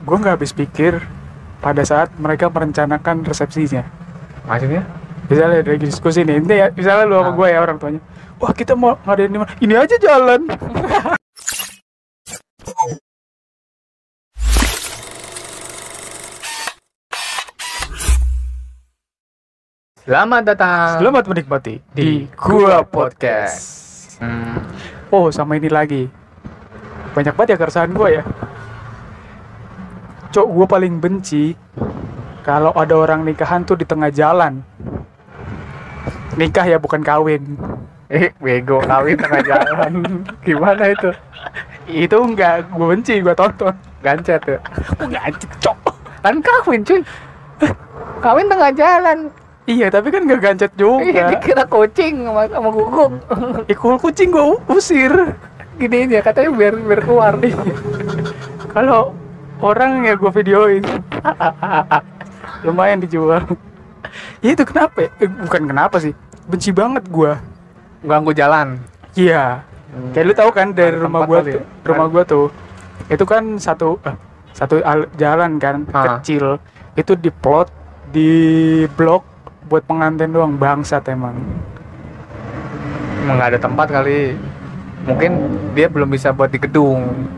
gue nggak habis pikir pada saat mereka merencanakan resepsinya. Maksudnya? Misalnya dari diskusi nih. Ini ya misalnya lu sama Ah. gue ya orang tuanya. Wah kita mau ngadain di mana ini aja jalan. Selamat datang selamat menikmati di Gua Podcast. Hmm, oh sama ini lagi. Banyak banget ya keresahan gue ya cok gue paling benci kalau ada orang nikahan tuh di tengah jalan. Nikah ya bukan kawin. Eh bego kawin tengah jalan. Gimana itu? Itu enggak gue benci gue tonton. Gancet ya? Enggak cok. Kan kawin cuy. Kawin tengah jalan. Iya tapi kan gak gancet iya juga dikira kucing sama, sama guguk ikut kucing gue usir. Gini ya katanya biar biar keluar. Kalau orang ya gue videoin. Lumayan dijual. Ya itu kenapa ya? Eh, bukan kenapa sih. Benci banget gue ganggu jalan. Iya. Kayak lu tahu kan dari Ada rumah tempat gue tuh ya? rumah gue tuh itu kan satu eh, satu al- jalan kan Ah. kecil. Itu diplot di blok buat pengantin doang bangsat emang nggak ada tempat kali. Mungkin dia belum bisa buat di gedung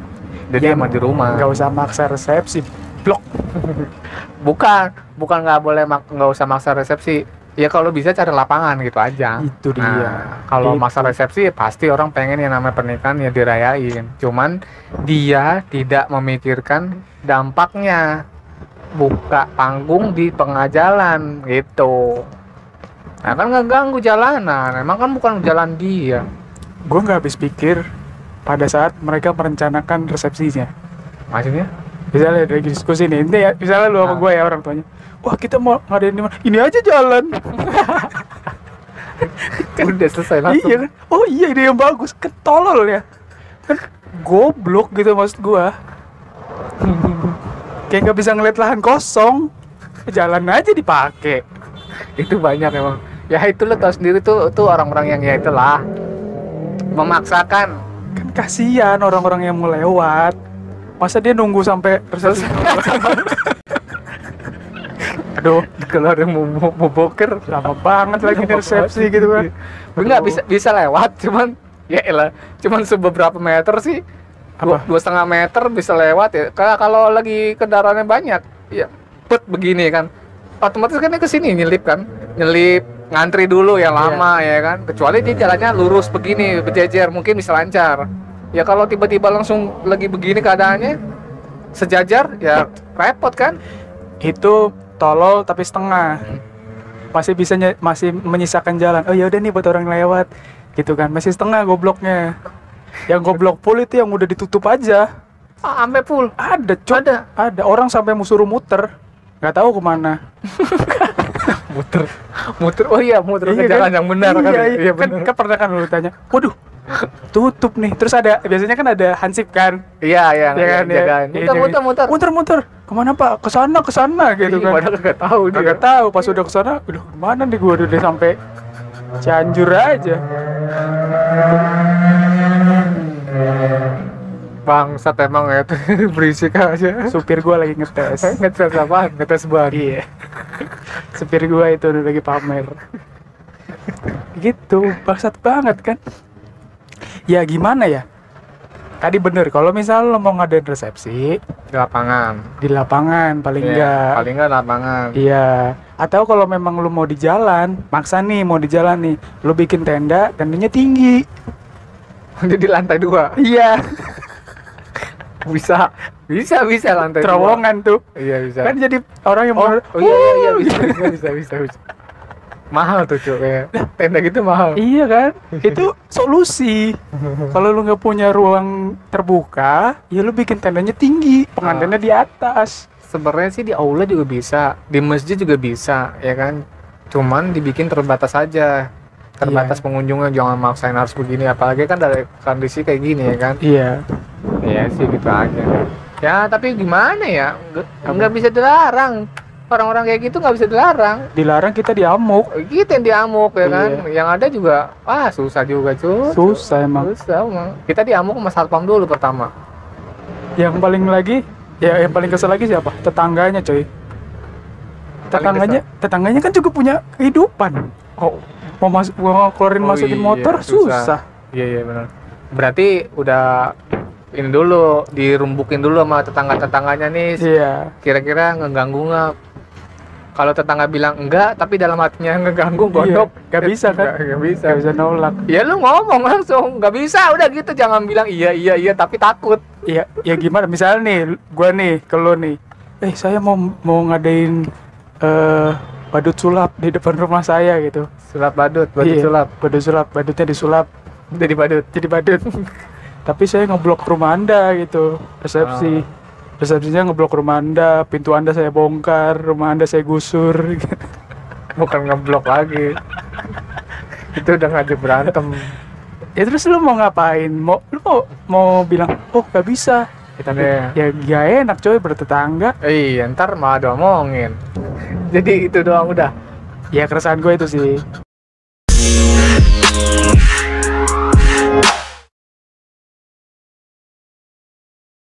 jadi Ya, emang di rumah. nggak usah maksa resepsi blok. Bukan bukan nggak boleh mak- nggak usah maksa resepsi. Ya kalau bisa cari lapangan gitu aja. Itu dia. Nah, kalau Itu. maksa resepsi pasti orang pengen yang namanya pernikahan ya dirayain. Cuman dia tidak memikirkan dampaknya. Buka panggung di tengah jalan gitu. Nah kan nggak ganggu jalanan. Emang kan bukan jalan dia. Gue nggak habis pikir pada saat mereka merencanakan resepsinya. Maksudnya? Misalnya dari diskusi nih. Ini ya misalnya lu sama Ah. gue ya orang tuanya. Wah kita mau ngadain di mana ini aja jalan. Udah selesai langsung. Iya. Kan oh iya ide yang bagus. Ketolol ya. Kan goblok gitu maksud gue kayak nggak bisa ngeliat lahan kosong. Jalan aja dipakai. Itu banyak emang. Ya itu lo tau sendiri tuh tuh orang-orang yang ya itulah. Memaksakan. kan kasihan orang-orang yang mau lewat. Masa dia nunggu sampai resepsi? Aduh kalau ada yang mau, mau, mau boker lama banget lagi di resepsi gitu kan. Enggak bisa bisa lewat cuman ya elah cuman sebeberapa meter sih dua, Apa? dua setengah meter bisa lewat ya. Kalau lagi kendaraannya banyak ya put begini kan. Otomatis kan dia ke sini nyelip kan nyelip ngantri dulu yang Iya. lama ya kan? Kecuali dia jalannya lurus begini berjejer mungkin bisa lancar. Ya kalau tiba-tiba langsung lagi begini keadaannya sejajar ya repot kan? Itu tolol tapi setengah. Masih bisa masih menyisakan jalan. Oh ya udah nih buat orang lewat. Gitu kan masih setengah gobloknya. Yang goblok full itu yang udah ditutup aja. Ah, sampai full? Ada cok ada? Ada. Orang sampai mau suruh muter. Nggak tahu ke mana. Muter muter oh iya muter. Ke Iya jalan yang benar kan? iya, iya. kan, benar. kan pernah kan lu tanya waduh tutup nih. Terus ada biasanya kan ada hansip kan? Iya iya ya kan? ya jagain. Iya, muter jaga- muter muter. Muter muter. Ke mana pak? Ke sana ke sana gitu kan. padahal nggak tahu dia. Kagak tahu pas udah ke sana, udah ke mana nih gua? Udah sampai Cianjur aja. Bangsat emang ya berisik aja Supir gua lagi ngetes. ngetes apa ngetes ban iya. Supir gua itu udah lagi pamer. gitu, bangsat banget kan. Ya gimana ya? Tadi bener, kalau misal lo mau ngadain resepsi di lapangan di lapangan paling Iya, enggak. paling nggak lapangan Iya. Atau kalau memang lu mau di jalan, maksa nih mau di jalan nih, lu bikin tenda, tendanya tinggi. Dia di lantai dua Iya. Bisa bisa bisa lantai. Terowongan tuh. iya bisa. Kan jadi orang yang oh, mau oh iya iya, iya bisa, bisa bisa bisa bisa. Mahal tuh cuy tenda gitu mahal. Iya kan? Itu solusi. Kalau lu nggak punya ruang terbuka ya lu bikin tendanya tinggi pengantinnya di atas. Sebenarnya sih di aula juga bisa di masjid juga bisa ya kan? Cuman dibikin terbatas aja terbatas Iya. pengunjungnya. Jangan maksain harus begini apalagi kan dari kondisi kayak gini ya kan? Iya iya sih gitu aja. Ya tapi gimana ya? Nggak nggak bisa dilarang. Orang-orang kayak gitu nggak bisa dilarang. Dilarang kita diamuk. Kita yang diamuk ya kan? Iya. yang ada juga ah susah juga cuy susah emang. Susah emang. Kita diamuk sama satpam dulu pertama. Yang paling lagi ya yang paling kesel lagi siapa? Tetangganya coy. Tetangganya tetangganya kan juga punya kehidupan. Oh. Mau masuk mau keluarin Oh masukin iya, motor susah. susah. iya iya benar. Berarti udah ini dulu dirumbukin dulu sama tetangga tetangganya nih. Iya. Kira-kira ngeganggu nggak? Kalau tetangga bilang enggak tapi dalam hatinya ngeganggu Iya, gondok. nggak bisa kan? nggak, nggak bisa. Nggak bisa nolak. Ya lu ngomong langsung nggak bisa udah gitu. Jangan bilang iya iya iya tapi takut. Iya, ya gimana? Misalnya nih, gua nih, ke lo nih. Eh, saya mau mau ngadain eh badut sulap di depan rumah saya gitu. sulap badut badut Iya, sulap. Badut sulap, badutnya disulap. Jadi badut. Jadi badut. Tapi saya ngeblok rumah Anda gitu, resepsi. Resepsinya ngeblok rumah Anda, pintu Anda saya bongkar, rumah Anda saya gusur. bukan ngeblok lagi itu udah ngajak berantem ya terus lu mau ngapain? Mau lu mau mau bilang, "Oh, gak bisa." kita deh Ya gak enak coy bertetangga. iya ntar malah diomongin jadi itu doang udah Ya keresahan gue itu sih.